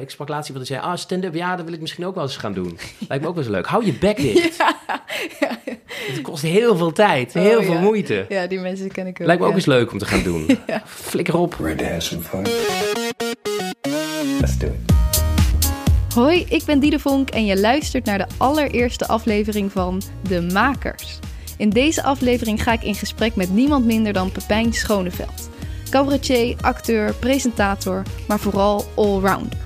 Ik sprak laatst iemand die zei, ah, stand-up, ja, dat wil ik misschien ook wel eens gaan doen. Lijkt me ook wel eens leuk. Hou je bek dicht. Het kost heel veel tijd, heel Oh, veel ja. moeite. Ja, die mensen ken ik ook. Lijkt me ook eens leuk om te gaan doen. Ja. Flikker op. Ready to have some fun? Let's do it. Hoi, ik ben Diede Vonk en je luistert naar de allereerste aflevering van De Makers. In deze aflevering ga ik in gesprek met niemand minder dan Pepijn Schoneveld. Cabaretier, acteur, presentator, maar vooral allrounder.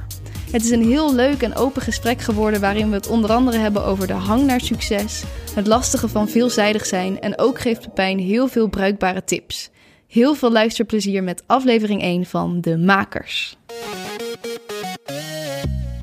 Het is een heel leuk en open gesprek geworden waarin we het onder andere hebben over de hang naar succes, het lastige van veelzijdig zijn en ook geeft Pepijn heel veel bruikbare tips. Heel veel luisterplezier met aflevering 1 van De Makers.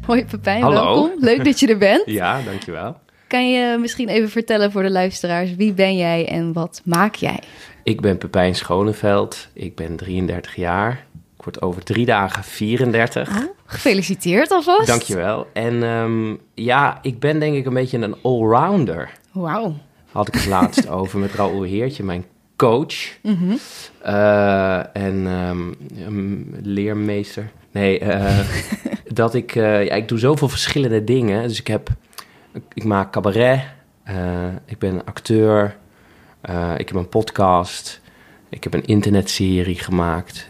Hoi Pepijn, Hallo. welkom. Leuk dat je er bent. Ja, dankjewel. Kan je misschien even vertellen voor de luisteraars wie ben jij en wat maak jij? Ik ben Pepijn Schoneveld. Ik ben 33 jaar. Ik word over drie dagen 34. Gefeliciteerd alvast. Dankjewel. En ehm, ja, ik ben denk ik een beetje een allrounder. Wauw. Had ik het laatst over met Raoul Heertje, mijn coach. Mhm. Eh, en ehm, leermeester. Nee, eh, dat ik... eh, ja, ik doe zoveel verschillende dingen. Dus ik heb... Ik maak cabaret. ik ben acteur. ik heb een podcast. Ik heb een internetserie gemaakt.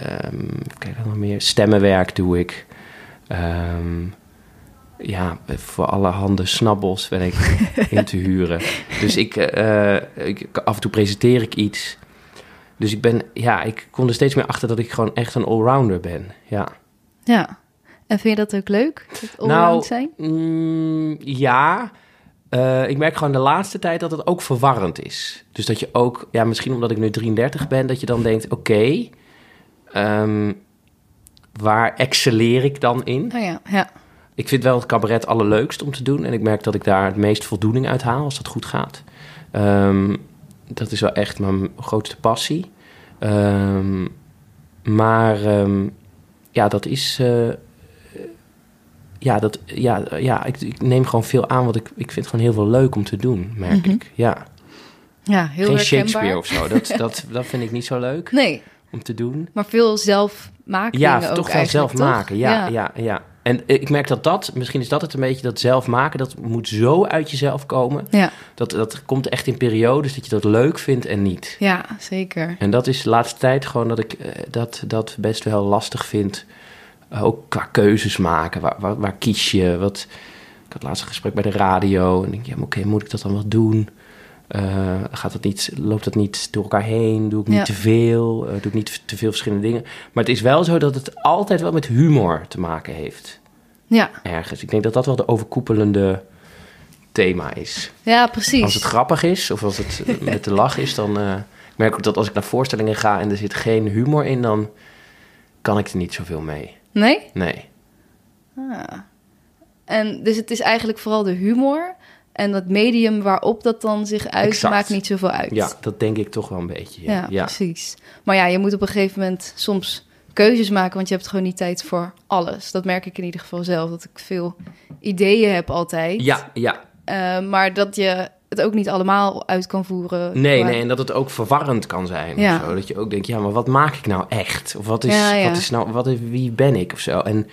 Eh ehm, kijk nog meer. Stemmenwerk doe ik. Ehm, ja, voor alle handen snabbels ben ik in te huren. Dus ik, eh, ik, af en toe presenteer ik iets. Dus ik ben, ja, ik kom er steeds meer achter dat ik gewoon echt een allrounder ben. Ja. Ja. En vind je dat ook leuk? Het allround zijn? mm, ja. Eh, ik merk gewoon de laatste tijd dat het ook verwarrend is. Dus dat je ook, ja, misschien omdat ik nu 33 ben, dat je dan denkt: oké, ehm, waar excelleer ik dan in? Oh ja, ja. Ik vind wel het cabaret allerleukst om te doen. En ik merk dat ik daar het meest voldoening uit haal als dat goed gaat. Ehm, dat is wel echt mijn grootste passie. Ehm, maar ehm, ja, dat is. eh, ja, dat, ja, ja ik, ik neem gewoon veel aan, want ik, ik vind het gewoon heel veel leuk om te doen, merk Mhm. ik. Ja, Ja, heel geen herkenbaar. Shakespeare of zo. Dat, dat, dat vind ik niet zo leuk Nee, om te doen. maar veel zelf maken Ja, ook toch wel zelf toch? maken. Ja, ja. ja, En ik merk dat dat, misschien is dat het een beetje, dat zelf maken, dat moet zo uit jezelf komen. Ja, Dat, dat komt echt in periodes dat je dat leuk vindt en niet. ja, zeker. En dat is de laatste tijd gewoon dat ik eh, dat, dat best wel lastig vind. Eh, ook qua keuzes maken. Waar, waar, waar kies je? Wat, ik had laatst een gesprek bij de radio. En denk je, ja, oké, moet ik dat dan wel doen? Eh, gaat dat niet, loopt dat niet door elkaar heen? Doe ik niet Ja. te veel? Eh, doe ik niet te veel verschillende dingen? Maar het is wel zo dat het altijd wel met humor te maken heeft. Ja, Ergens. Ik denk dat dat wel de overkoepelende thema is. ja precies. Als het grappig is of als het eh, met de lach is, dan ik merk ik dat als ik naar voorstellingen ga en er zit geen humor in, dan kan ik er niet zoveel mee. Nee? Nee. Ah. En dus het is eigenlijk vooral de humor en dat medium waarop dat dan zich uit Exact. maakt niet zoveel uit. Ja, dat denk ik toch wel een beetje. Ja. Ja, ja. precies. Maar ja, je moet op een gegeven moment soms keuzes maken, want je hebt gewoon niet tijd voor alles. Dat merk ik in ieder geval zelf, dat ik veel ideeën heb altijd. ja, ja. Eh, maar dat je het ook niet allemaal uit kan voeren. Nee, nee, en dat het ook verwarrend kan zijn. Ja. Of zo. Dat je ook denkt, ja, maar wat maak ik nou echt? Of wat is, Ja, ja. Wat is nou, wat is, wie ben ik of zo? En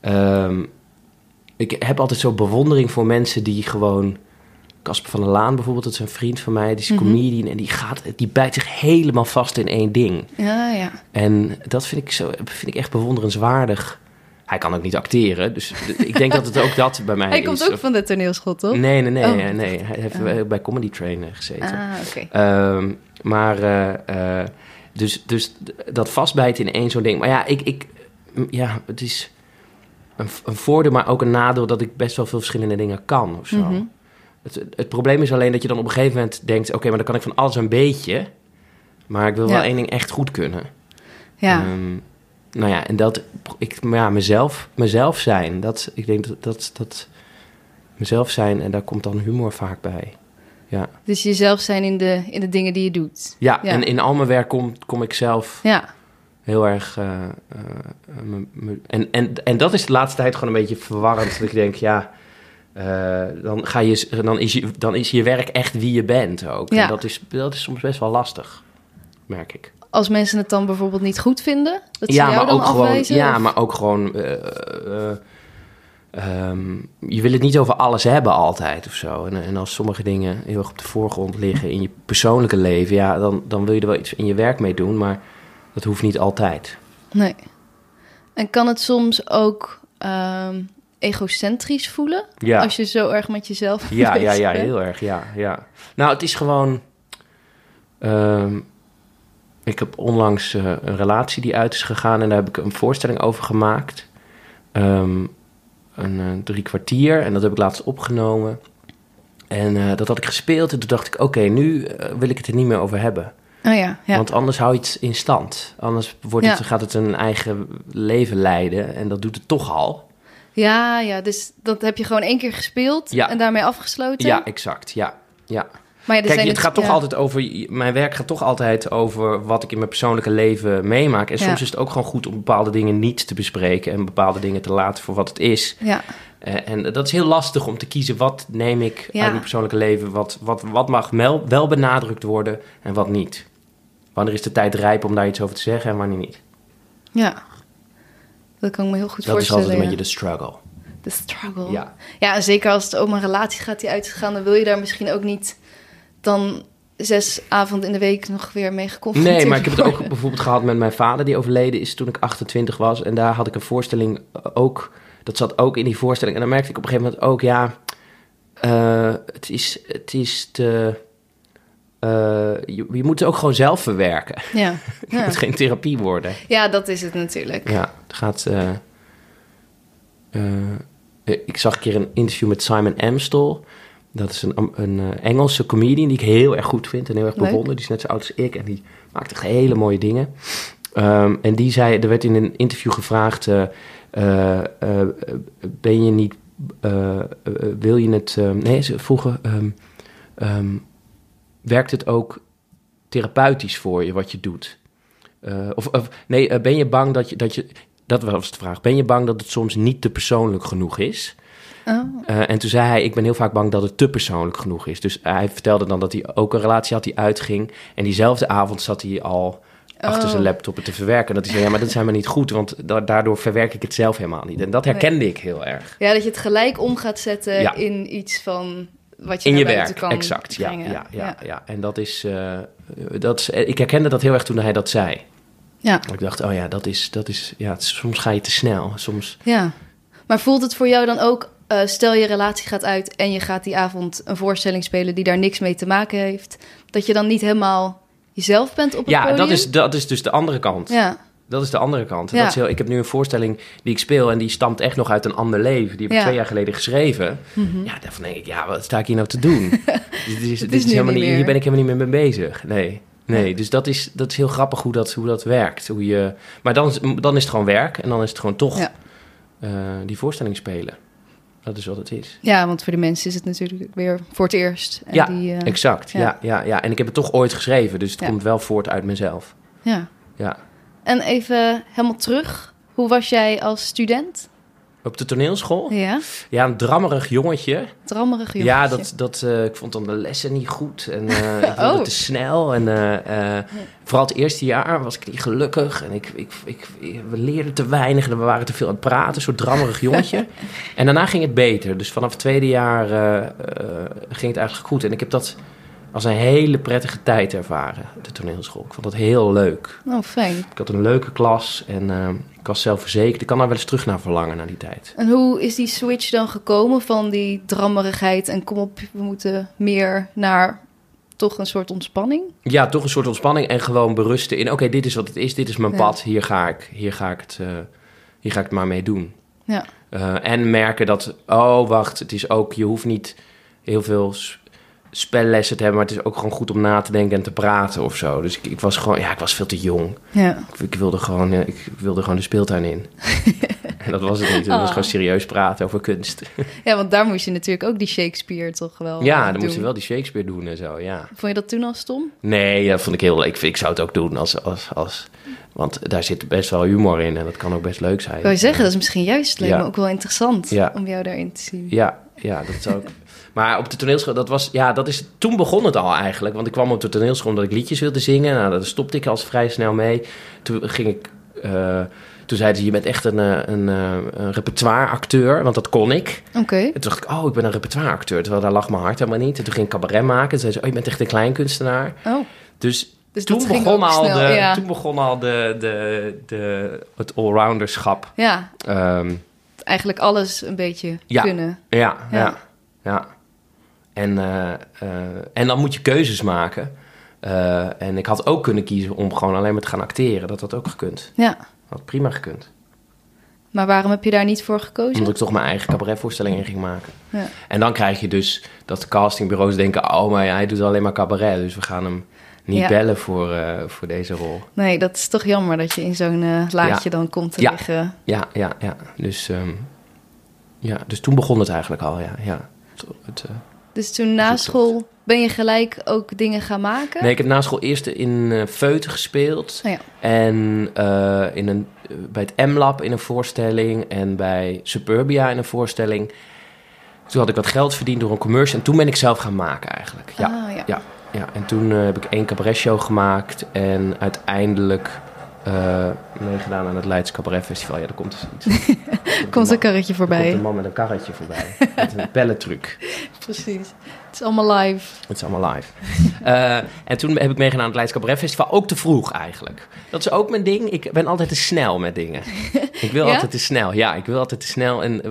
ehm, ik heb altijd zo bewondering voor mensen die gewoon... Casper van der Laan bijvoorbeeld, dat is een vriend van mij, die is Mhm. comedian en die, gaat, die bijt zich helemaal vast in één ding. Ja, ja. En dat vind ik, zo, vind ik echt bewonderenswaardig. Hij kan ook niet acteren, dus ik denk dat het ook dat bij mij Hij is. komt ook Of- van de toneelschool, toch? Nee, nee, nee, Oh. nee. Hij heeft Ah. bij Comedy Train eh, gezeten. Ah, oké. Ehm, maar, eh, eh, dus, dus dat vastbijten in één zo'n ding. Maar ja, ik, ik, ja, het is een, een voordeel, maar ook een nadeel dat ik best wel veel verschillende dingen kan of zo. Mhm. Het, het probleem is alleen dat je dan op een gegeven moment denkt: oké, maar dan kan ik van alles een beetje. Maar ik wil wel één ding echt goed kunnen. Ja, Ehm, nou ja, en dat, ik, maar ja, mezelf, mezelf zijn, dat, ik denk dat, dat, dat mezelf zijn en daar komt dan humor vaak bij. Ja, dus jezelf zijn in de, in de dingen die je doet. ja, Ja. en in al mijn werk kom, kom ik zelf Ja, heel erg. eh, eh, en, en, en dat is de laatste tijd gewoon een beetje verwarrend. Dat ik denk, ja, eh, dan, ga je, dan, is je, dan is je werk echt wie je bent ook. Ja. En dat is, dat is soms best wel lastig, merk ik. als mensen het dan bijvoorbeeld niet goed vinden, dat ze ja, jou maar dan ook gewoon, ja, of- maar ook gewoon. je wil het niet over alles hebben altijd of zo. En, en als sommige dingen heel erg op de voorgrond liggen in je persoonlijke leven, ja, dan, dan wil je er wel iets in je werk mee doen, maar dat hoeft niet altijd. Nee. En kan het soms ook ehm, egocentrisch voelen? Ja. Als je zo erg met jezelf Ja, ja, ja, bent? heel erg, ja, ja. Nou, het is gewoon... ehm, ik heb onlangs eh, een relatie die uit is gegaan... en daar heb ik een voorstelling over gemaakt. Ehm, een eh, drie kwartier en dat heb ik laatst opgenomen. En eh, dat had ik gespeeld en toen dacht ik... oké, nu wil ik het er niet meer over hebben. Oh ja, ja. Want anders hou je het in stand. Anders wordt het, Ja. gaat het een eigen leven leiden en dat doet het toch al. ja, ja, dus dat heb je gewoon één keer gespeeld en daarmee afgesloten. Ja, exact, ja. ja. maar ja, Kijk, het gaat toch ja. altijd over. Mijn werk gaat toch altijd over wat ik in mijn persoonlijke leven meemaak. En Ja. soms is het ook gewoon goed om bepaalde dingen niet te bespreken en bepaalde dingen te laten voor wat het is. Ja, Eh, en dat is heel lastig om te kiezen wat neem ik uit mijn persoonlijke leven, wat, wat, wat mag wel, wel benadrukt worden en wat niet. Wanneer is de tijd rijp om daar iets over te zeggen en wanneer niet? ja. Dat kan ik me heel goed Dat is voorstellen. altijd een beetje de struggle. De struggle. Ja. Ja, en zeker als het om een relatie gaat die uitgegaan, dan wil je daar misschien ook niet dan zes avonden in de week nog weer mee geconfronteerd Nee, maar ik heb het ook bijvoorbeeld gehad met mijn vader die overleden is toen ik 28 was. En daar had ik een voorstelling ook, dat zat ook in die voorstelling. En dan merkte ik op een gegeven moment ook, ja, eh, het, is, het is te... eh, je, je moet het ook gewoon zelf verwerken. Ja. Het Ja. moet geen therapie worden. ja, dat is het natuurlijk. Ja, het gaat... eh, eh, ik zag een keer een interview met Simon Amstel. Dat is een, een Engelse comedian die ik heel erg goed vind en heel erg Leuk. bewonder. Die is net zo oud als ik en die maakt echt hele mooie dingen. Ehm, en die zei, er werd in een interview gevraagd: ben je niet, wil je het, nee, ze vroegen, ehm, ehm, werkt het ook therapeutisch voor je wat je doet? Eh, of, of nee, eh, ben je bang dat je, dat je, dat was de vraag, ben je bang dat het soms niet te persoonlijk genoeg is? Oh, Eh, en toen zei hij, ik ben heel vaak bang dat het te persoonlijk genoeg is. Dus hij vertelde dan dat hij ook een relatie had die uitging. En diezelfde avond zat hij al achter Oh. zijn laptop het te verwerken. Dat hij zei, ja, maar dat zijn maar niet goed, want da- daardoor verwerk ik het zelf helemaal niet. En dat herkende ik heel erg. Ja, dat je het gelijk om gaat zetten Ja. in iets van wat je In je werk, kan exact. Ja, ja, ja, ja. En dat is, eh, dat is, ik herkende dat heel erg toen hij dat zei. Ja. Ik dacht, oh ja, dat is, dat is, ja, het- soms ga je te snel. Soms, Ja. Maar voelt het voor jou dan ook, eh, stel je relatie gaat uit en je gaat die avond een voorstelling spelen die daar niks mee te maken heeft, dat je dan niet helemaal jezelf bent op het ja, podium? dat is, dat is dus de andere kant. Ja, Dat is de andere kant. Ja. Dat is heel, ik heb nu een voorstelling die ik speel en die stamt echt nog uit een ander leven. Die heb ik Ja. Twee jaar geleden geschreven. Ja, daarvan denk ik, ja, wat sta ik hier nou te doen? dit is, dit is helemaal niet meer. hier ben ik helemaal niet meer mee bezig. Nee. Nee, dus dat is, dat is heel grappig hoe dat, hoe dat werkt. Hoe je, maar dan, is- dan is het gewoon werk en dan is het gewoon toch Ja. eh, die voorstelling spelen. Dat is wat het is. ja, want voor de mensen is het natuurlijk weer voor het eerst. En Ja, die, eh, Exact, ja. ja. Ja, ja, En ik heb het toch ooit geschreven, dus het Ja. komt wel voort uit mezelf. ja. Ja. En even helemaal terug. Hoe was jij als student? Op de toneelschool? Ja, Ja, een drammerig jongetje. drammerig jongetje. Ja, dat, dat, eh, ik vond dan de lessen niet goed. En eh ik wilde Oh. te snel. En eh, vooral het eerste jaar was ik niet gelukkig. En ik, ik, ik, we leerden te weinig en we waren te veel aan het praten. Een soort drammerig jongetje. en daarna ging het beter. Dus vanaf het tweede jaar ging het eigenlijk goed. En ik heb dat als een hele prettige tijd ervaren, de toneelschool. Ik vond dat heel leuk. Oh, fijn. Ik had een leuke klas en eh, ik was zelfverzekerd. Ik kan daar wel eens terug naar verlangen, naar die tijd. En hoe is die switch dan gekomen van die drammerigheid en kom op, we moeten meer naar toch een soort ontspanning? Ja, toch een soort ontspanning en gewoon berusten in... oké, dit is wat het is, dit is mijn Ja. pad, hier ga ik, hier ga ik, het, eh, hier ga ik het maar mee doen. Ja, Eh, en merken dat, oh wacht, het is ook... je hoeft niet heel veel spellessen te hebben... maar het is ook gewoon goed om na te denken en te praten of zo. Dus ik, ik was gewoon, ja, ik was veel te jong. ja. Ik, ik wilde, gewoon, ik wilde gewoon de speeltuin in. en dat was het niet, het was Oh. gewoon serieus praten over kunst. ja, want daar moest je natuurlijk ook die Shakespeare toch wel ja, eh, dan doen. moest je wel die Shakespeare doen en zo, ja. Vond je dat toen al stom? Nee, dat vond ik heel leuk. Ik, ik zou het ook doen als, als, als Want daar zit best wel humor in en dat kan ook best leuk zijn. Ik je zeggen, dat is misschien juist Ja. me ook wel interessant Ja. om jou daarin te zien. Ja, ja, dat is ook. Maar op de toneelschool, dat was, ja, dat is, toen begon het al eigenlijk. Want ik kwam op de toneelschool omdat ik liedjes wilde zingen. Nou, daar stopte ik al vrij snel mee. Toen ging ik, eh, toen zeiden ze, je bent echt een, eh, een, eh, een repertoire-acteur, want dat kon ik. Oké. En toen dacht ik, oh, ik ben een repertoire-acteur. Terwijl daar lag mijn hart helemaal niet. En toen ging ik cabaret maken. Toen zeiden ze, oh, je bent echt een kleinkunstenaar. Oh, Dus, dus toen, begon al snel, de, ja. toen begon al de, de, de, het allrounderschap. Ja, Ehm, eigenlijk alles een beetje Ja. kunnen. Ja, Ja. ja, ja. En, eh, eh, en dan moet je keuzes maken. Eh, en ik had ook kunnen kiezen om gewoon alleen maar te gaan acteren. Dat had ook gekund. Ja, Had prima gekund. Maar waarom heb je daar niet voor gekozen? Omdat ik toch mijn eigen cabaretvoorstelling in ging maken. Ja. En dan krijg je dus dat castingbureaus denken... oh, maar hij doet alleen maar cabaret. Dus we gaan hem niet Ja. bellen voor, eh, voor deze rol. Nee, dat is toch jammer dat je in zo'n eh, laadje dan komt te Ja. liggen. Ja, ja, ja. Dus, ehm, ja. dus toen begon het eigenlijk al, ja. ja. Het, het, eh, Dus toen na school ben je gelijk ook dingen gaan maken? Nee, ik heb na school eerst in eh Feuten gespeeld. Oh ja. En eh, in een, bij het M-Lab in een voorstelling. En bij Suburbia in een voorstelling. Toen had ik wat geld verdiend door een commercial. En toen ben ik zelf gaan maken eigenlijk. Ja, Ah, ja. ja, ja. En toen eh, heb ik één cabaretshow gemaakt. En uiteindelijk eh, meegedaan aan het Leids Cabaret Festival. Ja, daar komt dus iets. Komt een karretje Er voorbij. komt een man met een karretje voorbij. met een bellentruc. Precies. Het is allemaal live. Het is allemaal live. Eh, en toen heb ik meegedaan aan het Leids Cabaret Festival. Ook te vroeg eigenlijk. Dat is ook mijn ding. Ik ben altijd te snel met dingen. Ik wil Ja? altijd te snel. Ja, ik wil altijd te snel. En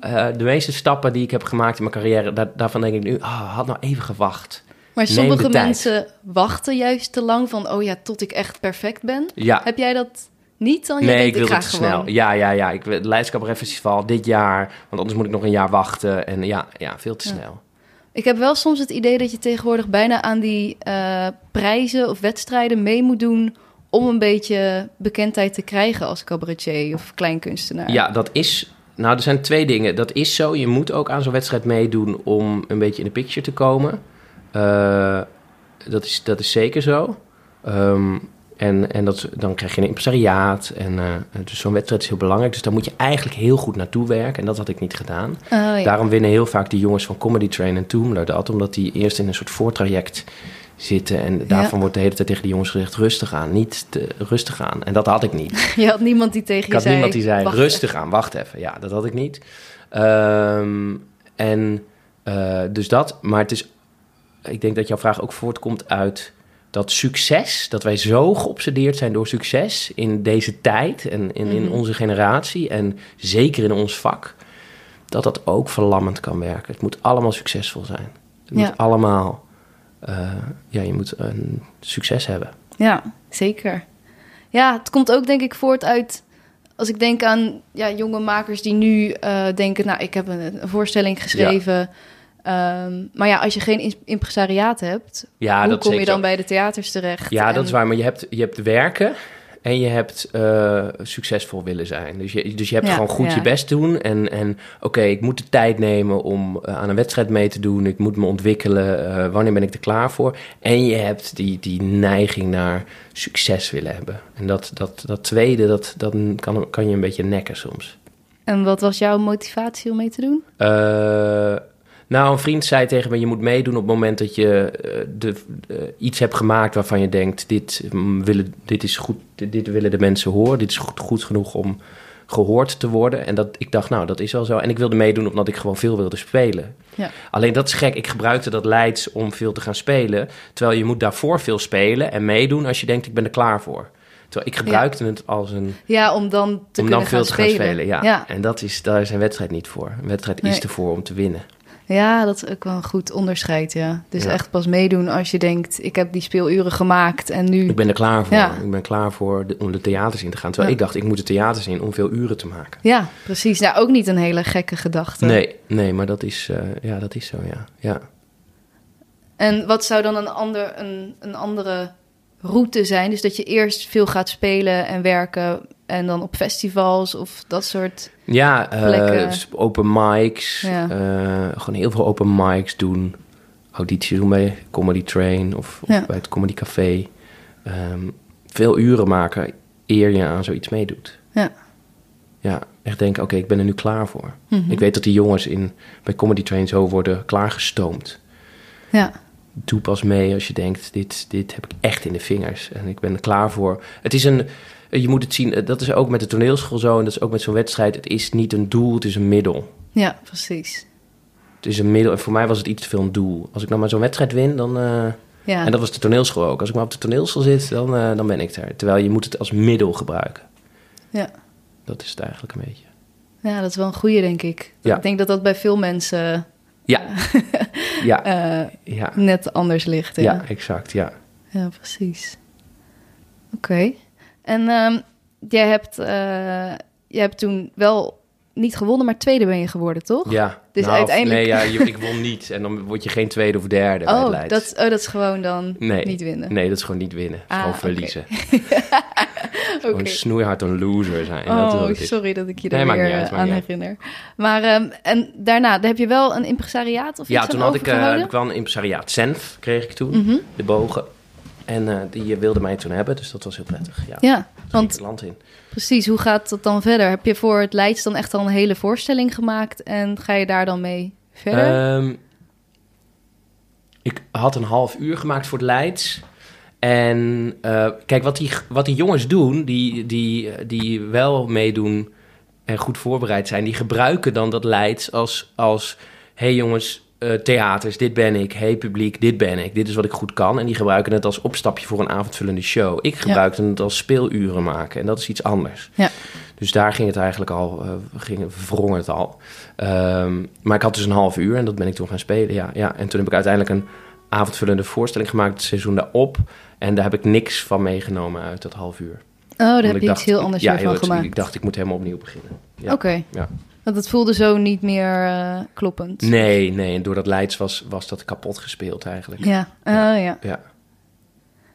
eh, de meeste stappen die ik heb gemaakt in mijn carrière... daar- daarvan denk ik nu, ah, had nou even gewacht. Maar sommige mensen wachten juist te lang van... oh ja, tot ik echt perfect ben. Ja. Heb jij dat niet dan? Je Nee, ik wil het gewoon. snel. Ja, ja, ja. Ik wil het Leids Cabaret Festival dit jaar. Want anders moet ik nog een jaar wachten. En ja, ja veel te Ja. snel. Ik heb wel soms het idee dat je tegenwoordig bijna aan die eh, prijzen of wedstrijden mee moet doen... om een beetje bekendheid te krijgen als cabaretier of kleinkunstenaar. Ja, dat is. Nou, er zijn twee dingen. Dat is zo. Je moet ook aan zo'n wedstrijd meedoen om een beetje in de picture te komen. Eh, dat, is, dat is zeker zo. Ehm, en en dat, dan krijg je een impresariaat. En, eh, dus zo'n wedstrijd is heel belangrijk. Dus daar moet je eigenlijk heel goed naartoe werken. En dat had ik niet gedaan. Oh, ja. Daarom winnen heel vaak die jongens van Comedy Train en Toomler dat. Omdat die eerst in een soort voortraject zitten. En daarvan wordt de hele tijd tegen die jongens gezegd... rustig aan, niet te rustig aan. En dat had ik niet. Je had niemand die tegen Ik je had zei... niemand die zei, "Wacht rustig aan, wacht even. Ja, dat had ik niet. Ehm, en eh, dus dat, maar het is... Ik denk dat jouw vraag ook voortkomt uit dat succes... dat wij zo geobsedeerd zijn door succes in deze tijd... en in, in Mhm. onze generatie en zeker in ons vak... dat dat ook verlammend kan werken. Het moet allemaal succesvol zijn. Het Ja. moet allemaal... eh, ja, je moet een succes hebben. Ja, zeker. Ja, het komt ook denk ik voort uit... als ik denk aan ja, jonge makers die nu eh, denken... nou, ik heb een, een voorstelling geschreven... Ehm, maar ja, als je geen impresariaat hebt... Ja, hoe dat kom je dan zo. bij de theaters terecht? Ja, En- dat is waar. Maar je hebt, je hebt werken en je hebt eh, succesvol willen zijn. Dus je, dus je hebt Ja, gewoon goed ja. je best doen. En, en oké, ik moet de tijd nemen om eh, aan een wedstrijd mee te doen. Ik moet me ontwikkelen. eh, wanneer ben ik er klaar voor? En je hebt die, die neiging naar succes willen hebben. En dat, dat, dat tweede, dat, dat kan, kan je een beetje nekken soms. En wat was jouw motivatie om mee te doen? Nou, een vriend zei tegen me: je moet meedoen op het moment dat je eh, de, eh, iets hebt gemaakt waarvan je denkt: dit, mm, willen, dit is goed, dit, dit willen de mensen horen, dit is goed, goed genoeg om gehoord te worden. En dat, ik dacht, nou, dat is wel zo. En ik wilde meedoen omdat ik gewoon veel wilde spelen. Ja. Alleen dat is gek. Ik gebruikte dat Leids om veel te gaan spelen. Terwijl je moet daarvoor veel spelen en meedoen als je denkt: ik ben er klaar voor. Terwijl ik gebruikte het als een Ja, om dan te om kunnen dan gaan veel te gaan spelen. spelen. Ja. ja. En dat is, daar is een wedstrijd niet voor. Een wedstrijd is Nee. ervoor om te winnen. Ja, dat is ook wel een goed onderscheid, ja. Dus Ja. echt pas meedoen als je denkt... ik heb die speeluren gemaakt en nu... Ik ben er klaar voor. Ja. Ik ben klaar voor de, om de theaters in te gaan. Terwijl Ja. ik dacht, ik moet de theaters in om veel uren te maken. Ja, precies. Nou, ook niet een hele gekke gedachte. Nee, nee, maar dat is, eh, ja, dat is zo, ja. ja. En wat zou dan een, ander, een, een andere route zijn? Dus dat je eerst veel gaat spelen en werken... en dan op festivals of dat soort... Ja, Plekken. open mics. Ja. eh, gewoon heel veel open mics doen. Auditie doen bij Comedy Train of, of Ja. bij het Comedy Café. Ehm, veel uren maken eer je aan zoiets meedoet. Ja. Ja, echt denken, oké, ik ben er nu klaar voor. Mhm. Ik weet dat die jongens in, bij Comedy Train zo worden klaargestoomd. Ja. Doe pas mee als je denkt, dit, dit heb ik echt in de vingers. En ik ben er klaar voor. Het is een, je moet het zien, eh, dat is ook met de toneelschool zo... en dat is ook met zo'n wedstrijd. Het is niet een doel, het is een middel. Ja, precies. Het is een middel. En voor mij was het iets te veel een doel. Als ik nou maar zo'n wedstrijd win, dan... eh, Ja. En dat was de toneelschool ook. Als ik maar op de toneelschool zit, dan, eh, dan ben ik er. Terwijl je moet het als middel gebruiken. Ja. Dat is het eigenlijk een beetje. ja, dat is wel een goeie, denk ik. Ja. Ik denk dat dat bij veel mensen Ja, ja, eh, ja, net anders ligt. Ja, ja, exact, ja. Ja, precies. Oké. En ehm, jij, hebt, eh, jij hebt toen wel niet gewonnen, maar tweede ben je geworden, toch? Ja, Dus nou, uiteindelijk- Nee, ja, je- ik won niet. En dan word je geen tweede of derde bij het Oh Leids. dat, oh, dat is gewoon dan Nee. niet winnen. Nee, dat is gewoon niet winnen. Ah, gewoon verliezen. Gewoon snoeihard een loser zijn. Oh, is. sorry dat ik je daar weer uit, eh, aan herinner. Maar ehm, en daarna daar heb je wel een impresariaat of Ja, iets toen had ik, eh, ik wel een impresariaat. Senf kreeg ik toen, Mhm. de bogen. En eh, die eh, wilde mij toen hebben, dus dat was heel prettig. Ja, Ja, want het land in. precies, hoe gaat dat dan verder? Heb je voor het Leids dan echt al een hele voorstelling gemaakt en ga je daar dan mee verder? Ehm, ik had een half uur gemaakt voor het Leids. En eh, kijk, wat die, wat die jongens doen, die, die, die wel meedoen en goed voorbereid zijn, die gebruiken dan dat Leids als, als hey jongens, eh, theaters, dit ben ik. Hey publiek, dit ben ik. Dit is wat ik goed kan. En die gebruiken het als opstapje voor een avondvullende show. Ik gebruikte het als speeluren maken. En dat is iets anders. Ja. Dus daar ging het eigenlijk al, eh ging, wrong het al. Ehm, maar ik had dus een half uur en dat ben ik toen gaan spelen. Ja, ja. En toen heb ik uiteindelijk een avondvullende voorstelling gemaakt, het seizoen daarop. En daar heb ik niks van meegenomen uit dat half uur. oh, daar heb je iets heel anders ja, weer van gemaakt. Ik dacht, ik moet helemaal opnieuw beginnen. Ja. Oké, Ja. Want het voelde zo niet meer eh, kloppend. Nee, nee. En door dat Leids was, was dat kapot gespeeld eigenlijk. Ja, oh ja. Ja.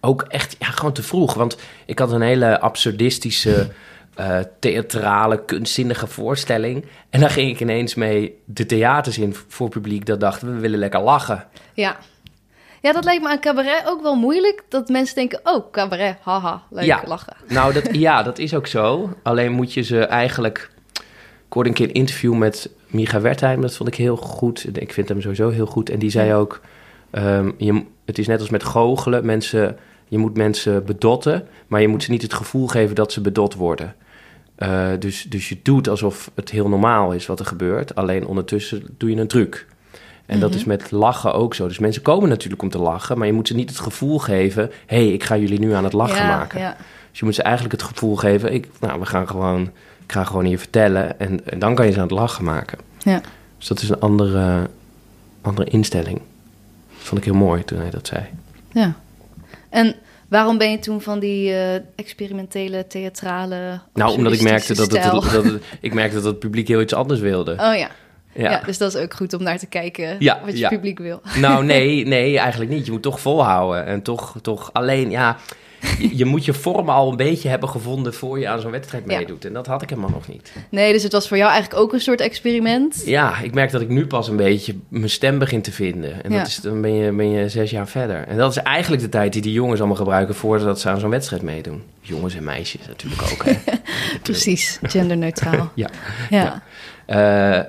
Ook echt, ja, gewoon te vroeg. Want ik had een hele absurdistische, eh, theatrale, kunstzinnige voorstelling. En daar ging ik ineens mee de theaters in voor publiek dat dacht, we willen lekker lachen. Ja. Ja, dat lijkt me aan cabaret ook wel moeilijk. Dat mensen denken, oh, cabaret, haha, leuk, Ja. lachen. Nou, dat, ja, dat is ook zo. Alleen moet je ze eigenlijk... Ik hoorde een keer een interview met Micha Wertheim. Dat vond ik heel goed. Ik vind hem sowieso heel goed. En die zei ook... ehm, je, het is net als met goochelen. Mensen, je moet mensen bedotten... maar je moet ze niet het gevoel geven dat ze bedot worden. Eh, dus, dus je doet alsof het heel normaal is wat er gebeurt. Alleen ondertussen doe je een truc. En dat Mhm. is met lachen ook zo. Dus mensen komen natuurlijk om te lachen... maar je moet ze niet het gevoel geven... hé, hey, ik ga jullie nu aan het lachen ja, maken. Ja. Dus je moet ze eigenlijk het gevoel geven, ik, nou, we gaan gewoon, ik ga gewoon hier vertellen en, en dan kan je ze aan het lachen maken. Ja. Dus dat is een andere, andere instelling. Dat vond ik heel mooi toen hij dat zei. ja. En waarom ben je toen van die eh, experimentele, theatrale, Nou, omdat ik merkte dat het, dat het, ik merkte dat het publiek heel iets anders wilde. Oh ja. ja. Ja. dus dat is ook goed om naar te kijken Ja, wat je ja. publiek wil. Nou, nee, nee, eigenlijk niet. Je moet toch volhouden. En toch, toch alleen, ja, je, je moet je vorm al een beetje hebben gevonden voor je aan zo'n wedstrijd Ja. meedoet. En dat had ik helemaal nog niet. Nee, dus het was voor jou eigenlijk ook een soort experiment. Ja, ik merk dat ik nu pas een beetje mijn stem begin te vinden. En Ja. dat is, dan ben je, ben je zes jaar verder. En dat is eigenlijk de tijd die die jongens allemaal gebruiken voordat ze aan zo'n wedstrijd meedoen. Jongens en meisjes natuurlijk ook. Hè. Precies, genderneutraal. Ja. ja. Eh,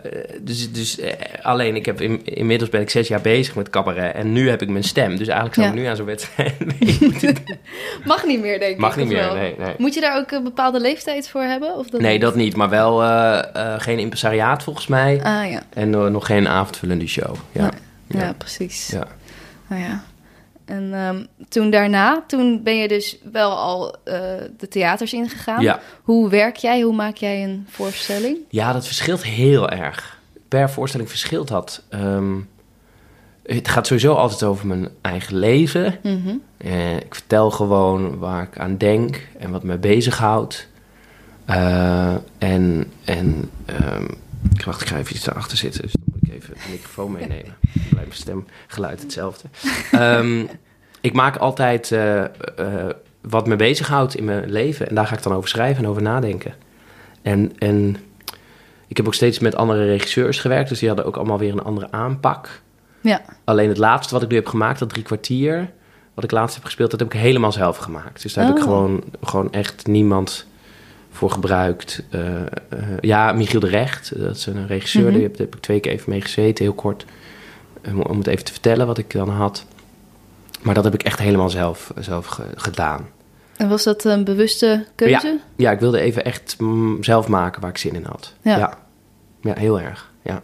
dus dus eh, alleen, ik heb in, inmiddels ben ik zes jaar bezig met cabaret en nu heb ik mijn stem. Dus eigenlijk zou Ja. ik nu aan zo'n wedstrijd. Mag niet meer, denk ik. Mag niet meer, nee, nee. Moet je daar ook een bepaalde leeftijd voor hebben? Of dat Nee, niet? dat niet. Maar wel eh, geen impresariaat volgens mij. Ah ja. En nog geen avondvullende show. Ja. Ja, Ja. precies. Ja. Nou ja. En ehm, toen daarna, toen ben je dus wel al eh, de theaters ingegaan. Ja. Hoe werk jij? Hoe maak jij een voorstelling? Ja, dat verschilt heel erg. Per voorstelling verschilt dat. Ehm, het gaat sowieso altijd over mijn eigen leven. Eh, ik vertel gewoon waar ik aan denk en wat me bezighoudt. Eh, en en ehm, ik wacht, ik ga even iets daarachter zitten, dus even de microfoon meenemen. Dan blijft mijn stemgeluid hetzelfde. Ehm, ik maak altijd eh, eh, wat me bezighoudt in mijn leven en daar ga ik dan over schrijven en over nadenken. En, en ik heb ook steeds met andere regisseurs gewerkt, dus die hadden ook allemaal weer een andere aanpak. Ja. Alleen het laatste wat ik nu heb gemaakt, dat drie kwartier, wat ik laatst heb gespeeld, dat heb ik helemaal zelf gemaakt. Dus daar heb ik Oh. gewoon, gewoon echt niemand voor gebruikt. Eh, eh, ja, Michiel de Recht, dat is een regisseur, Mhm. daar heb, daar heb ik twee keer even mee gezeten, heel kort. Om, om het even te vertellen wat ik dan had. Maar dat heb ik echt helemaal zelf, zelf ge- gedaan. En was dat een bewuste keuze? Ja, ik wilde even echt mm, zelf maken waar ik zin in had. Ja. ja. Ja, heel erg. Ja.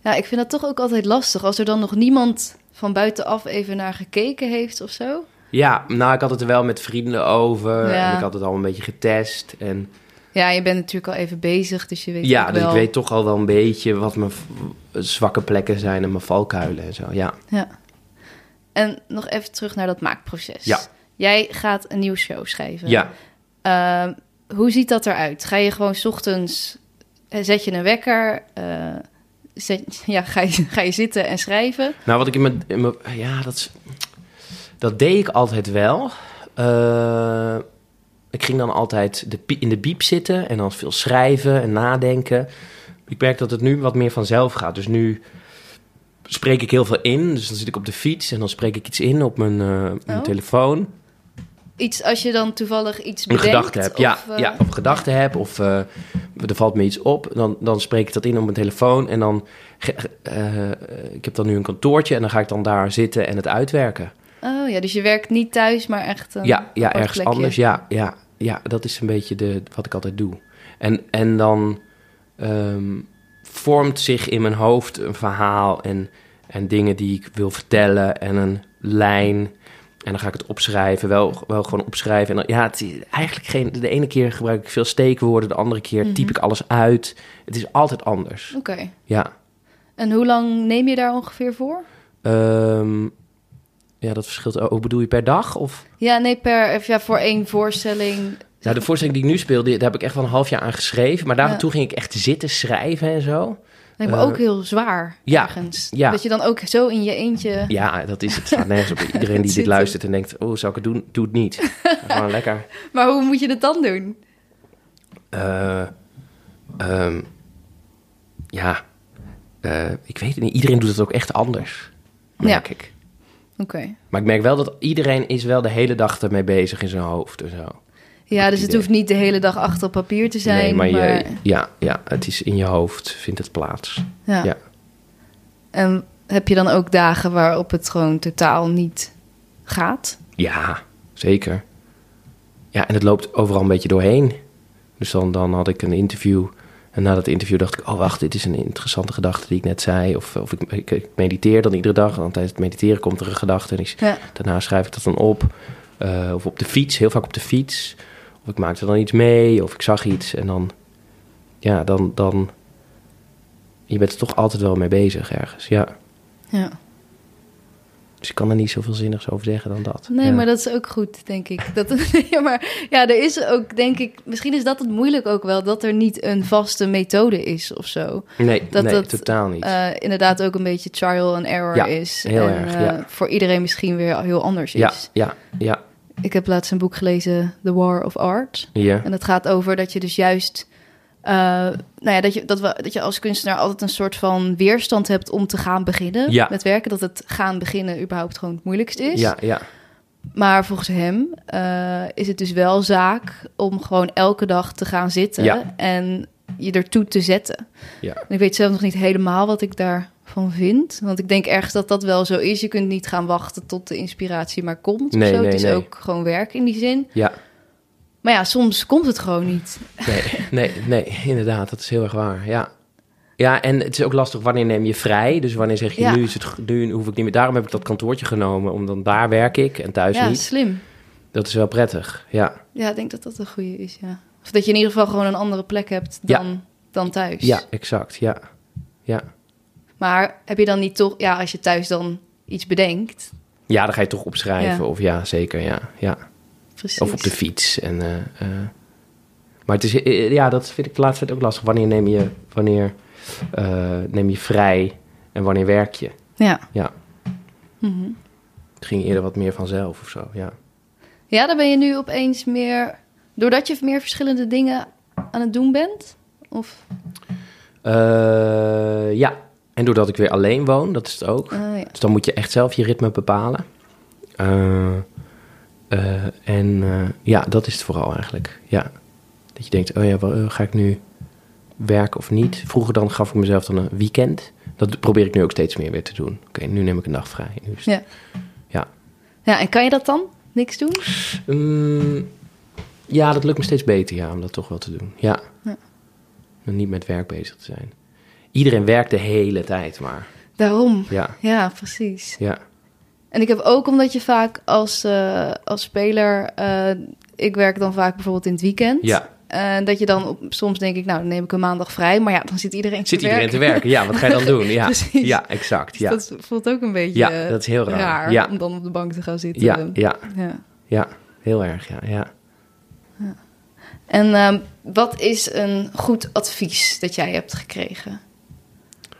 Ja, ik vind dat toch ook altijd lastig. Als er dan nog niemand van buitenaf even naar gekeken heeft of zo. Ja, nou, ik had het er wel met vrienden over. Ja. En ik had het al een beetje getest. En Ja, je bent natuurlijk al even bezig, dus je weet ja, ook dus wel... ik weet toch al wel een beetje wat mijn zwakke plekken zijn en mijn valkuilen en zo. Ja, Ja. En nog even terug naar dat maakproces. Ja. Jij gaat een nieuwe show schrijven. ja. Ehm, hoe ziet dat eruit? Ga je gewoon 's ochtends, eh, zet je een wekker, eh, zet, ja, ga, je, ga je zitten en schrijven? Nou, wat ik in mijn... in mijn- ja, dat, is- dat deed ik altijd wel. Eh, ik ging dan altijd de, in de biep zitten en dan veel schrijven en nadenken. Ik merk dat het nu wat meer vanzelf gaat. Dus nu spreek ik heel veel in. Dus dan zit ik op de fiets en dan spreek ik iets in op mijn, eh, mijn Oh. telefoon. Iets als je dan toevallig iets Een bedenkt? gedachte heb, ja, of, eh, ja. Of een gedachte heb, of eh, er valt me iets op. Dan, dan spreek ik dat in op mijn telefoon. En dan, eh, ik heb dan nu een kantoortje en dan ga ik dan daar zitten en het uitwerken. Oh ja, dus je werkt niet thuis, maar echt een ja, ja ergens plekje. anders. Ja, ja, ja, dat is een beetje de, wat ik altijd doe. En, en dan ehm, vormt zich in mijn hoofd een verhaal en, en dingen die ik wil vertellen en een lijn. En dan ga ik het opschrijven, wel, wel gewoon opschrijven. En dan, ja, het is eigenlijk geen. De ene keer gebruik ik veel steekwoorden, de andere keer Mhm. typ ik alles uit. Het is altijd anders. Oké. Ja. En hoe lang neem je daar ongeveer voor? Ehm, ja, dat verschilt. Oh, bedoel je per dag? Of? Ja, nee, per, ja, voor één voorstelling. Nou, de voorstelling die ik nu speel, die, daar heb ik echt wel een half jaar aan geschreven. Maar daar Ja. ging ik echt zitten schrijven en zo. Lijkt me Eh, ook heel zwaar ja, ergens. ja. Dat je dan ook zo in je eentje... Ja, dat is het. staat nergens op. Iedereen die dit luistert en denkt, oh, zou ik het doen? Doe het niet. Gewoon lekker. Maar hoe moet je het dan doen? Eh, ehm, ja, Eh, ik weet het niet. Iedereen doet het ook echt anders, merk ik. Oké. Maar ik merk wel dat iedereen is wel de hele dag ermee bezig in zijn hoofd en zo. Ja, dus het idee. hoeft niet de hele dag achter op papier te zijn. nee, maar, maar Je, ja, ja, het is in je hoofd, vindt het plaats. ja. ja. En heb je dan ook dagen waarop het gewoon totaal niet gaat? Ja, zeker. Ja, en het loopt overal een beetje doorheen. Dus dan, dan had ik een interview. En na dat interview dacht ik, oh wacht, dit is een interessante gedachte die ik net zei. Of, of ik, ik, ik mediteer dan iedere dag. Want tijdens het mediteren komt er een gedachte. En ik, Ja. daarna schrijf ik dat dan op. Eh, of op de fiets, heel vaak op de fiets. Of ik maakte dan iets mee. Of ik zag iets. En dan, ja, dan, dan... Je bent er toch altijd wel mee bezig ergens, ja. ja. Dus ik kan er niet zoveel zinnigs over zeggen dan dat. Nee, Ja. maar dat is ook goed, denk ik. Dat, ja, maar ja, er is ook, denk ik, misschien is dat het moeilijk ook wel, dat er niet een vaste methode is of zo. Nee, dat nee dat, totaal niet. Eh, inderdaad ook een beetje trial and error Ja, is. heel en erg, eh, ja. voor iedereen misschien weer heel anders is. ja, ja, ja, Ik heb laatst een boek gelezen, The War of Art. ja. En dat gaat over dat je dus juist... eh, nou ja, dat je, dat, we, dat je als kunstenaar altijd een soort van weerstand hebt om te gaan beginnen Ja. met werken. Dat het gaan beginnen überhaupt gewoon het moeilijkst is. Ja, ja, Maar volgens hem eh, is het dus wel zaak om gewoon elke dag te gaan zitten Ja. en je ertoe te zetten. ja. En ik weet zelf nog niet helemaal wat ik daarvan vind. Want ik denk ergens dat dat wel zo is. Je kunt niet gaan wachten tot de inspiratie maar komt. of Nee, zo. nee, het is nee. ook gewoon werk in die zin. ja. Maar ja, soms komt het gewoon niet. Nee, nee, nee, inderdaad, dat is heel erg waar. Ja. Ja, en het is ook lastig wanneer neem je vrij. Dus wanneer zeg je, Ja. nu, is het, nu hoef ik niet meer. Daarom heb ik dat kantoortje genomen, omdat daar werk ik en thuis ja, niet. slim. Dat is wel prettig, ja. Ja, ik denk dat dat een goede is, ja. Of dat je in ieder geval gewoon een andere plek hebt Ja. dan, dan thuis. Ja, exact, ja. Ja. Maar heb je dan niet toch... Ja, als je thuis dan iets bedenkt... Ja, dan ga je toch opschrijven. Ja. Of ja, zeker, ja. ja. Precies. Of op de fiets. En, eh, eh. Maar het is, eh, ja, dat vind ik de laatste tijd ook lastig. Wanneer neem je, wanneer, neem je vrij en wanneer werk je? Ja. Ja. Mhm. Het ging eerder wat meer vanzelf of zo, ja. Ja, dan ben je nu opeens meer... Doordat je meer verschillende dingen aan het doen bent? Of... Ja, en doordat ik weer alleen woon, dat is het ook. ah, ja. Dus dan moet je echt zelf je ritme bepalen. Eh, eh, en eh, ja, dat is het vooral eigenlijk. Ja. Dat je denkt, oh ja, eh, ga ik nu werken of niet? Vroeger dan gaf ik mezelf dan een weekend. Dat probeer ik nu ook steeds meer weer te doen. Oké, nu neem ik een dag vrij. Nu Ja. Ja. Ja, en kan je dat dan? Niks doen? Mm, ja, dat lukt me steeds beter, ja, om dat toch wel te doen. Ja. Ja. En niet met werk bezig te zijn. Iedereen werkt de hele tijd, maar Daarom. ja, Ja, precies. ja. En ik heb ook omdat je vaak als, eh, als speler... eh, ik werk dan vaak bijvoorbeeld in het weekend. Ja, En dat je dan op, soms denk ik, nou, dan neem ik een maandag vrij. Maar ja, dan zit iedereen zit te iedereen te werken. Ja, wat ga je dan doen? Ja, Precies. ja exact. Dus Ja, dat voelt ook een beetje ja eh, dat is heel raar. Ja, om dan op de bank te gaan zitten. ja, ja, Ja. ja, heel erg, ja. ja. En ehm, wat is een goed advies dat jij hebt gekregen?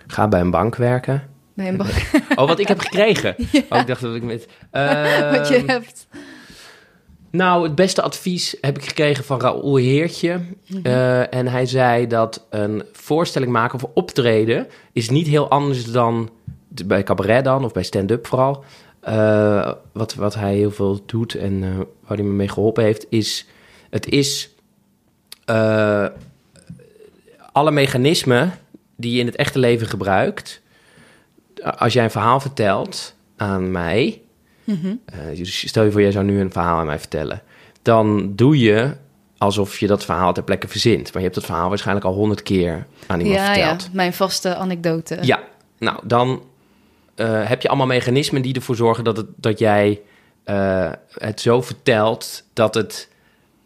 Ga bij een bank werken. Bij een Oh, wat ik heb gekregen. Oh, ik dacht dat ik met... wat je Ehm, hebt. Nou, het beste advies heb ik gekregen van Raoul Heertje. Eh, en hij zei dat een voorstelling maken of optreden... is niet heel anders dan bij cabaret dan, of bij stand-up vooral. Eh, wat, wat hij heel veel doet en eh, waar hij me mee geholpen heeft... is het is alle mechanismen die je in het echte leven gebruikt... als jij een verhaal vertelt aan mij... Mhm. Eh, dus stel je voor, jij zou nu een verhaal aan mij vertellen. Dan doe je alsof je dat verhaal ter plekke verzint. Maar je hebt het verhaal waarschijnlijk al honderd keer aan iemand Ja, ja, verteld. mijn vaste anekdote. Ja, nou dan eh, heb je allemaal mechanismen die ervoor zorgen dat, het, dat jij eh, het zo vertelt dat het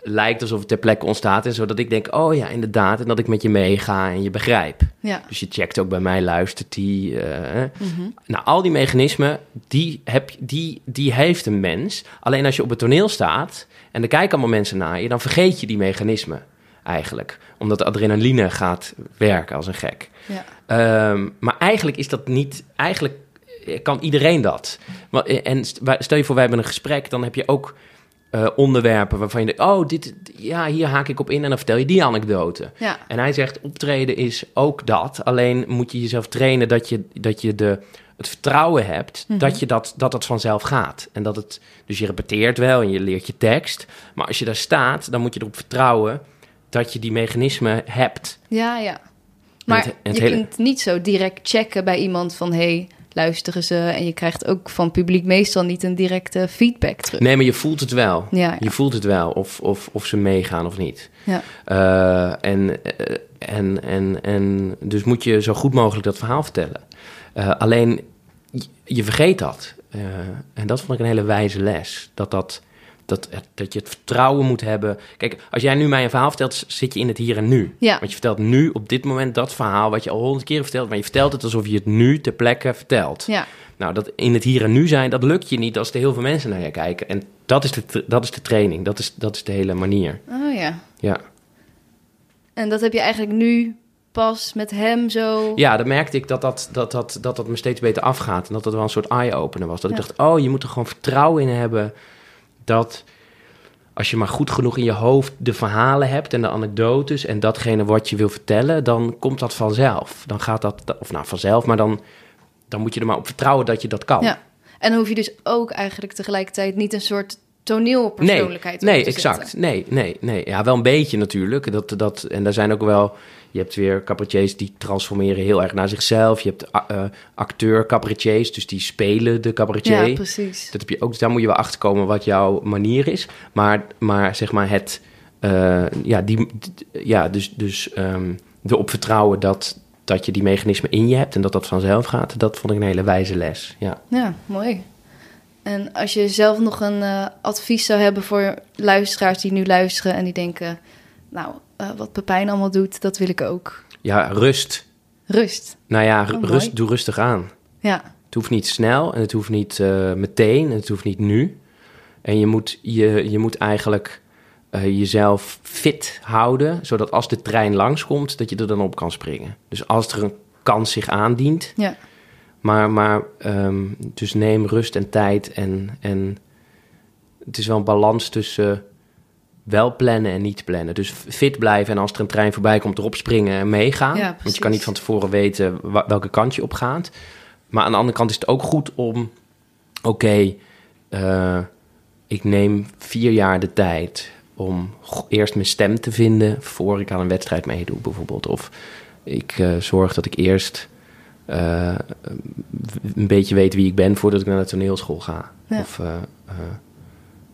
lijkt alsof het ter plekke ontstaat. En zodat ik denk, oh ja, inderdaad. En dat ik met je meega en je begrijp. Ja. Dus je checkt ook bij mij, luistert die. eh, Mhm. nou, al die mechanismen, die, heb, die, die heeft een mens. Alleen als je op het toneel staat en er kijken allemaal mensen naar je, dan vergeet je die mechanismen eigenlijk. Omdat de adrenaline gaat werken als een gek. Ja. Ehm, maar eigenlijk is dat niet. Eigenlijk kan iedereen dat. En stel je voor, wij hebben een gesprek, dan heb je ook eh, onderwerpen waarvan je denkt: oh, dit, ja, hier haak ik op in en dan vertel je die anekdote. Ja. En hij zegt, optreden is ook dat. Alleen moet je jezelf trainen dat je, dat je de, het vertrouwen hebt Mhm. dat, je dat, dat het vanzelf gaat. En dat het, dus je repeteert wel en je leert je tekst. Maar als je daar staat, dan moet je erop vertrouwen dat je die mechanismen hebt. Ja, ja. Maar het- en het je hele- kunt niet zo direct checken bij iemand van... hey, luisteren ze? En je krijgt ook van publiek meestal niet een directe feedback terug. Nee, maar je voelt het wel. Ja, ja. Je voelt het wel, of, of, of ze meegaan of niet. Ja. Eh, en, eh, en, en, en dus moet je zo goed mogelijk dat verhaal vertellen. Eh, alleen, je, je vergeet dat. En dat vond ik een hele wijze les. Dat, dat, dat, dat je het vertrouwen moet hebben. Kijk, als jij nu mij een verhaal vertelt, zit je in het hier en nu. Ja. Want je vertelt nu op dit moment dat verhaal wat je al honderd keer vertelt. Maar je vertelt het alsof je het nu ter plekke vertelt. Ja. Nou, dat in het hier en nu zijn, dat lukt je niet als er heel veel mensen naar je kijken. En dat is de, dat is de training, dat is, dat is de hele manier. Oh ja. Ja. En dat heb je eigenlijk nu pas met hem zo... ja, dan merkte ik dat dat, dat, dat, dat dat me steeds beter afgaat. En dat dat wel een soort eye-opener was. Dat Ja. ik dacht, oh, je moet er gewoon vertrouwen in hebben dat als je maar goed genoeg in je hoofd de verhalen hebt en de anekdotes en datgene wat je wil vertellen, dan komt dat vanzelf. Dan gaat dat, of nou vanzelf, maar dan, dan moet je er maar op vertrouwen dat je dat kan. Ja. En dan hoef je dus ook eigenlijk tegelijkertijd niet een soort toneelpersoonlijkheid Nee, nee exact. zetten. Nee, nee, nee. Ja, wel een beetje natuurlijk. Dat, dat, en daar zijn ook wel... Je hebt weer cabaretiers die transformeren heel erg naar zichzelf. Je hebt a- eh, acteur cabaretiers, dus die spelen de cabaretier. Ja, precies. dat heb je ook, dus daar moet je wel achter komen wat jouw manier is. Maar, maar zeg maar het... eh, ja, die, ja, dus, dus ehm erop vertrouwen dat, dat je die mechanismen in je hebt... en dat dat vanzelf gaat, dat vond ik een hele wijze les. Ja. Ja, mooi. En als je zelf nog een eh, advies zou hebben voor luisteraars die nu luisteren en die denken, nou, eh, wat Pepijn allemaal doet, dat wil ik ook. ja, rust. Rust. Nou ja, Oh, rust, doe rustig aan. Ja, Het hoeft niet snel en het hoeft niet eh, meteen en het hoeft niet nu. En je moet, je, je moet eigenlijk jezelf fit houden, zodat als de trein langskomt, dat je er dan op kan springen. Dus als er een kans zich aandient, ja, maar, maar ehm, dus neem rust en tijd en, en het is wel een balans tussen wel plannen en niet plannen. Dus fit blijven en als er een trein voorbij komt, erop springen en meegaan. Ja, Want je kan niet van tevoren weten welke kant je op gaat. Maar aan de andere kant is het ook goed om, oké, eh, ik neem vier jaar de tijd om eerst mijn stem te vinden voor ik aan een wedstrijd meedoe, bijvoorbeeld. Of ik eh, zorg dat ik eerst eh, een beetje weet wie ik ben voordat ik naar de toneelschool ga. Ja. Of, eh, eh,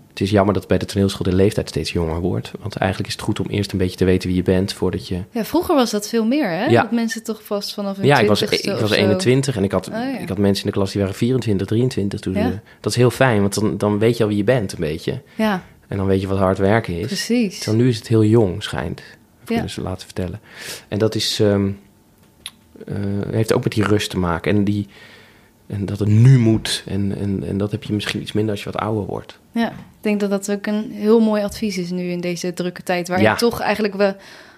het is jammer dat bij de toneelschool de leeftijd steeds jonger wordt. Want eigenlijk is het goed om eerst een beetje te weten wie je bent voordat je Ja, vroeger was dat veel meer, hè? Ja. Dat mensen toch vast vanaf hun ja, ik was, 20ste ik was zo- 21 en ik had, Oh, ja. ik had mensen in de klas die waren 24, 23. Toen Ja. dat is heel fijn, want dan, dan weet je al wie je bent een beetje. Ja, En dan weet je wat hard werken is. precies. Dan nu is het heel jong, schijnt. Ja. Kunnen ze laten vertellen. En dat is, ehm, eh, heeft ook met die rust te maken. En, die, en dat het nu moet. En, en, en dat heb je misschien iets minder als je wat ouder wordt. Ja, ik denk dat dat ook een heel mooi advies is nu in deze drukke tijd... waarin Ja. toch eigenlijk we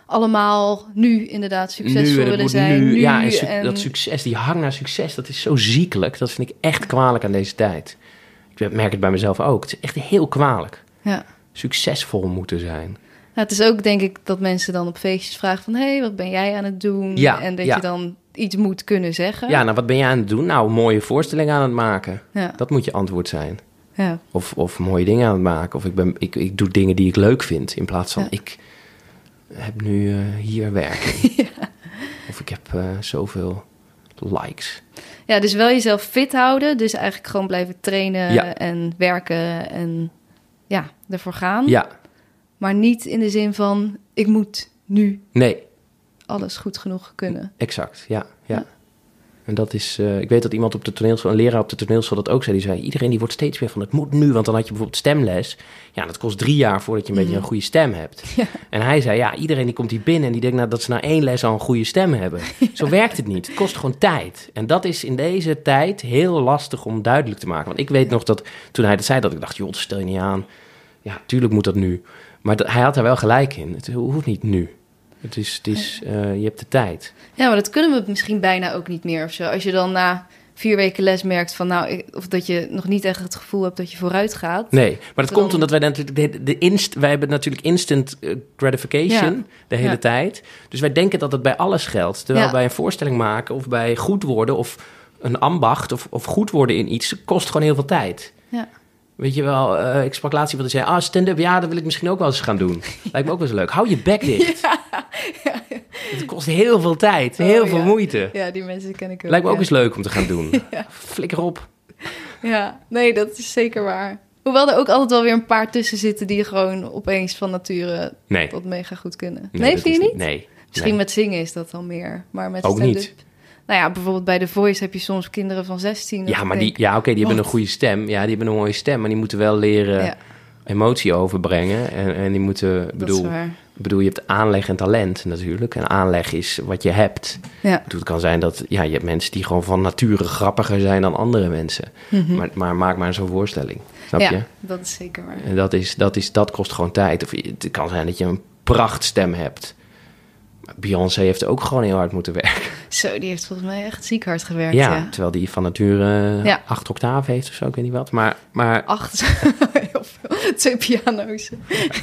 allemaal nu inderdaad succesvol nu, willen zijn. nu. Nu, ja, en, su- en- dat succes, die hang naar succes, dat is zo ziekelijk. Dat vind ik echt kwalijk aan deze tijd. Ik merk het bij mezelf ook. Het is echt heel kwalijk. ja. Succesvol moeten zijn. Ja, het is ook denk ik dat mensen dan op feestjes vragen van... hé, hey, wat ben jij aan het doen? Ja, en dat ja. je dan iets moet kunnen zeggen. Ja, nou, wat ben je aan het doen? Nou, mooie voorstellingen aan het maken. ja. Dat moet je antwoord zijn. ja. Of, of mooie dingen aan het maken. Of ik, ben, ik, ik doe dingen die ik leuk vind. In plaats van Ja. ik heb nu eh, hier werken. Of ik heb eh, zoveel likes. Ja, dus wel jezelf fit houden. Dus eigenlijk gewoon blijven trainen Ja. en werken en ja, ervoor gaan. Ja, Maar niet in de zin van, ik moet nu nee, alles goed genoeg kunnen. exact. Ja, ja. Ja. En dat is, eh, ik weet dat iemand op de toneelschool, een leraar op de toneelschool dat ook zei. Die zei, iedereen die wordt steeds meer van, het moet nu. Want dan had je bijvoorbeeld stemles. Ja, dat kost drie jaar voordat je een beetje een goede stem hebt. Ja. En hij zei, ja, iedereen die komt hier binnen en die denkt nou, dat ze na één les al een goede stem hebben. Zo werkt het niet. Het kost gewoon tijd. En dat is in deze tijd heel lastig om duidelijk te maken. Want ik weet nog dat toen hij dat zei, dat ik dacht, joh, stel je niet aan. Ja, tuurlijk moet dat nu. Maar dat- hij had daar wel gelijk in. Het hoeft niet nu. Het is, het is eh, je hebt de tijd. Ja, maar dat kunnen we misschien bijna ook niet meer of zo. Als je dan na vier weken les merkt van, nou, ik- of dat je nog niet echt het gevoel hebt dat je vooruit gaat. Nee, maar dat Dan- komt omdat wij natuurlijk de, de inst, wij hebben natuurlijk instant eh, gratification Ja. de hele Ja. tijd. Dus wij denken dat het bij alles geldt. Terwijl Ja. bij een voorstelling maken of bij goed worden of een ambacht of, of goed worden in iets kost gewoon heel veel tijd. Ja. Weet je wel, eh, ik sprak laatst iemand die zei, ah, stand-up, ja, dat wil ik misschien ook wel eens gaan doen. Lijkt me ook wel eens leuk. Hou je bek dicht. Het kost heel veel tijd, heel Oh, veel ja. moeite. Ja, die mensen ken ik ook. Lijkt me ook eens leuk om te gaan doen. Flikker op. Ja, nee, dat is zeker waar. Hoewel er ook altijd wel weer een paar tussen zitten die gewoon opeens van nature Nee. dat mega goed kunnen. Nee, vind je niet? Nee. Misschien nee. met zingen is dat dan meer, maar met Ook stand-up- niet. Nou ja, bijvoorbeeld bij The Voice heb je soms kinderen van 16. dat Ja, ik maar die, denk, ja, oké, die hebben een goede stem. Ja, die hebben een mooie stem, maar die moeten wel leren Ja. emotie overbrengen. En, en die moeten, dat bedoel, ik bedoel, je hebt aanleg en talent natuurlijk. En aanleg is wat je hebt. Ja, Ik bedoel, Het kan zijn dat, ja, je hebt mensen die gewoon van nature grappiger zijn dan andere mensen. Maar, maar maak maar zo'n voorstelling, snap Mhm. ja je? dat is zeker waar. En dat, is, dat, is, dat kost gewoon tijd. Of het kan zijn dat je een prachtstem hebt. Beyoncé heeft ook gewoon heel hard moeten werken. Zo, die heeft volgens mij echt ziek hard gewerkt. Ja, Ja, terwijl die van nature Ja. acht octaven heeft of zo, ik weet niet wat. Maar, maar Acht, heel veel. Twee piano's.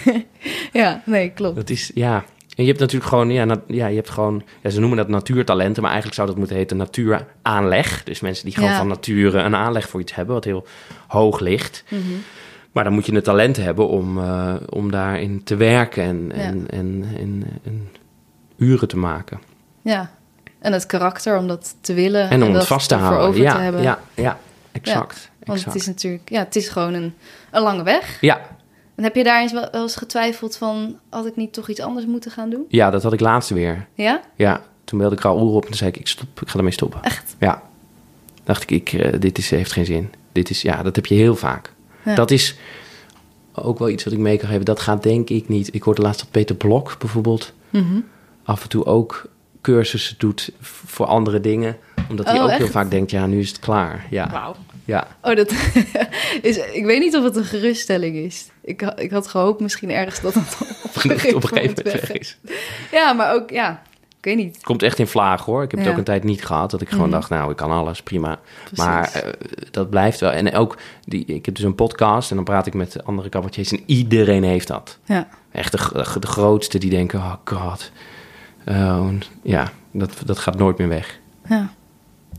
ja, nee, klopt. Dat is, ja. En je hebt natuurlijk gewoon, ja, na- ja je hebt gewoon, ja, ze noemen dat natuurtalenten, maar eigenlijk zou dat moeten heten natuuraanleg. Dus mensen die gewoon Ja. van nature een aanleg voor iets hebben, wat heel hoog ligt. Mhm. Maar dan moet je het talent hebben om, eh, om daarin te werken en, en, en, en, en uren te maken. Ja, en het karakter om dat te willen. En om dat het vast te houden. over Ja, te hebben. ja, ja, exact. Want exact. het is natuurlijk, ja, het is gewoon een, een lange weg. ja, En heb je daar eens wel, wel eens getwijfeld van, had ik niet toch iets anders moeten gaan doen? ja, dat had ik laatst weer. Ja? Ja, toen belde ik Raoul op en toen zei ik, ik stop, ik ga ermee stoppen. Echt? Ja. Dacht ik, ik eh, dit is, heeft geen zin. Dit is, ja, dat heb je heel vaak. Ja. Dat is ook wel iets wat ik mee kan geven. Dat gaat denk ik niet. Ik hoorde laatst dat Peter Blok bijvoorbeeld Mhm. Af en toe ook cursussen doet voor andere dingen. Omdat hij Oh, ook heel vaak denkt, ja, nu is het klaar. Ja, Wauw. ja. Oh, dat is, ik weet niet of het een geruststelling is. Ik, ik had gehoopt misschien ergens dat het op een gegeven, op een gegeven moment weg is. Ja, maar ook, ja, ik weet niet. Het komt echt in vlagen hoor. Ik heb het ook een tijd niet gehad. Dat ik gewoon Mhm. dacht, nou, ik kan alles, prima. Precies. Maar eh, dat blijft wel. En ook, die, ik heb dus een podcast en dan praat ik met andere cabaretiers. En iedereen heeft dat. Ja, Echt de, de, de grootste die denken, oh god. Oh, ja, dat, dat gaat nooit meer weg. ja.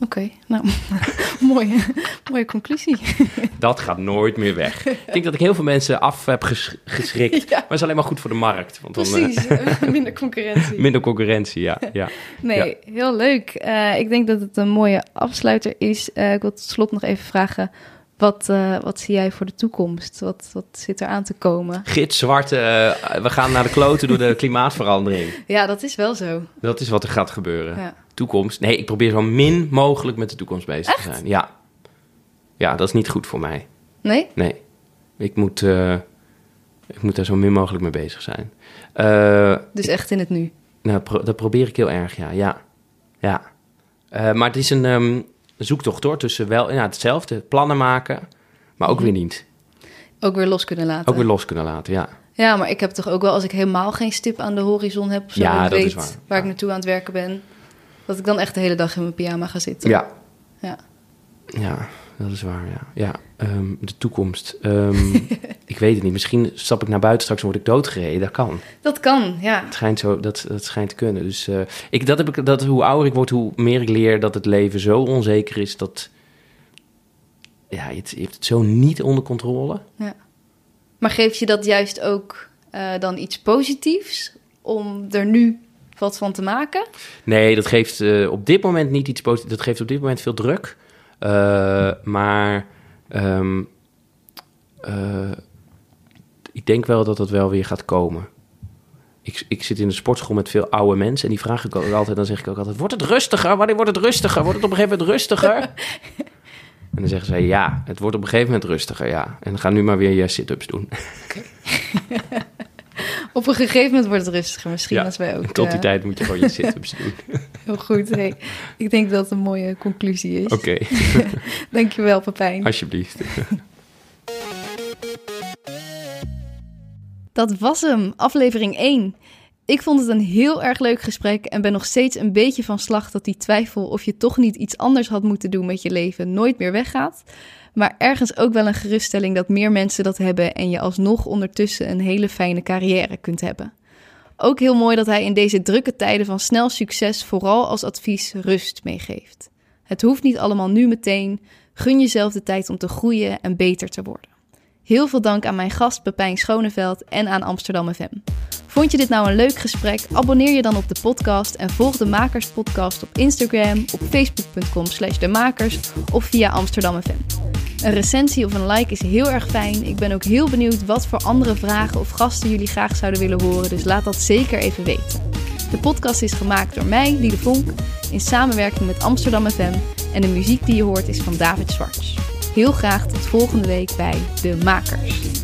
Oké, nou, mooie, mooie conclusie. Dat gaat nooit meer weg. Ik denk dat ik heel veel mensen af heb ges- geschrikt. Ja. Maar het is alleen maar goed voor de markt. Want dan, eh, Precies, minder concurrentie. minder concurrentie, ja. ja. Nee, heel leuk. Eh, ik denk dat het een mooie afsluiter is. Eh, ik wil tot slot nog even vragen, wat, eh, wat zie jij voor de toekomst? Wat, wat zit er aan te komen? Gitzwarte, eh, we gaan naar de kloten door de klimaatverandering. Ja, dat is wel zo. Dat is wat er gaat gebeuren. Ja. Toekomst. Nee, ik probeer zo min mogelijk met de toekomst bezig te zijn. Ja. Ja, dat is niet goed voor mij. Nee? Nee. Ik moet, eh, ik moet daar zo min mogelijk mee bezig zijn. Dus echt in het nu. nou, pro- dat probeer ik heel erg, ja. Ja. ja. Maar het is een ehm, zoektocht hoor, tussen wel ja, hetzelfde, plannen maken, maar ook weer niet. Ook weer los kunnen laten. Ook weer los kunnen laten, ja. Ja, maar ik heb toch ook wel, als ik helemaal geen stip aan de horizon heb, zo, Ja, ik dat weet is waar. waar ik naartoe aan het werken ben, dat ik dan echt de hele dag in mijn pyjama ga zitten. Ja, Ja. ja dat is waar, ja. ja ehm, de toekomst. Ehm, ik weet het niet. Misschien stap ik naar buiten straks en word ik doodgereden. Dat kan. Dat kan, ja. Het schijnt zo, dat, dat schijnt te kunnen. Dus eh, ik, dat heb ik, dat, hoe ouder ik word, hoe meer ik leer dat het leven zo onzeker is dat... Ja, je, hebt- je hebt het zo niet onder controle. Maar geeft je dat juist ook eh, dan iets positiefs om er nu wat van te maken? Nee, dat geeft eh, op dit moment niet iets positiefs. Dat geeft op dit moment veel druk. Maar ehm, eh, ik denk wel dat dat wel weer gaat komen. Ik, ik zit in de sportschool met veel oude mensen en die vragen ik ook altijd. Dan zeg ik ook altijd: Wordt het rustiger? Wanneer wordt het rustiger? Wordt het op een gegeven moment rustiger? en dan zeggen zij: Ja, het wordt op een gegeven moment rustiger. Ja. En ga nu maar weer je sit-ups doen. Op een gegeven moment wordt het rustiger, misschien Ja, als wij ook. Tot die eh, tijd moet je gewoon je sit-ups doen. Heel goed. Hey, ik denk dat het een mooie conclusie is. Oké, Dankjewel, Pepijn. alsjeblieft. Dat was hem, aflevering 1. Ik vond het een heel erg leuk gesprek en ben nog steeds een beetje van slag dat die twijfel of je toch niet iets anders had moeten doen met je leven nooit meer weggaat. Maar ergens ook wel een geruststelling dat meer mensen dat hebben en je alsnog ondertussen een hele fijne carrière kunt hebben. Ook heel mooi dat hij in deze drukke tijden van snel succes vooral als advies rust meegeeft. Het hoeft niet allemaal nu meteen. Gun jezelf de tijd om te groeien en beter te worden. Heel veel dank aan mijn gast Pepijn Schoneveld en aan Amsterdam FM. Vond je dit nou een leuk gesprek? Abonneer je dan op de podcast en volg de Makers Podcast op Instagram, op facebook.com slash de makers of via Amsterdam FM. Een recensie of een like is heel erg fijn. Ik ben ook heel benieuwd wat voor andere vragen of gasten jullie graag zouden willen horen, dus laat dat zeker even weten. De podcast is gemaakt door mij, Liede Vonk, in samenwerking met Amsterdam FM en de muziek die je hoort is van David Zwarts. Heel graag tot volgende week bij De Makers.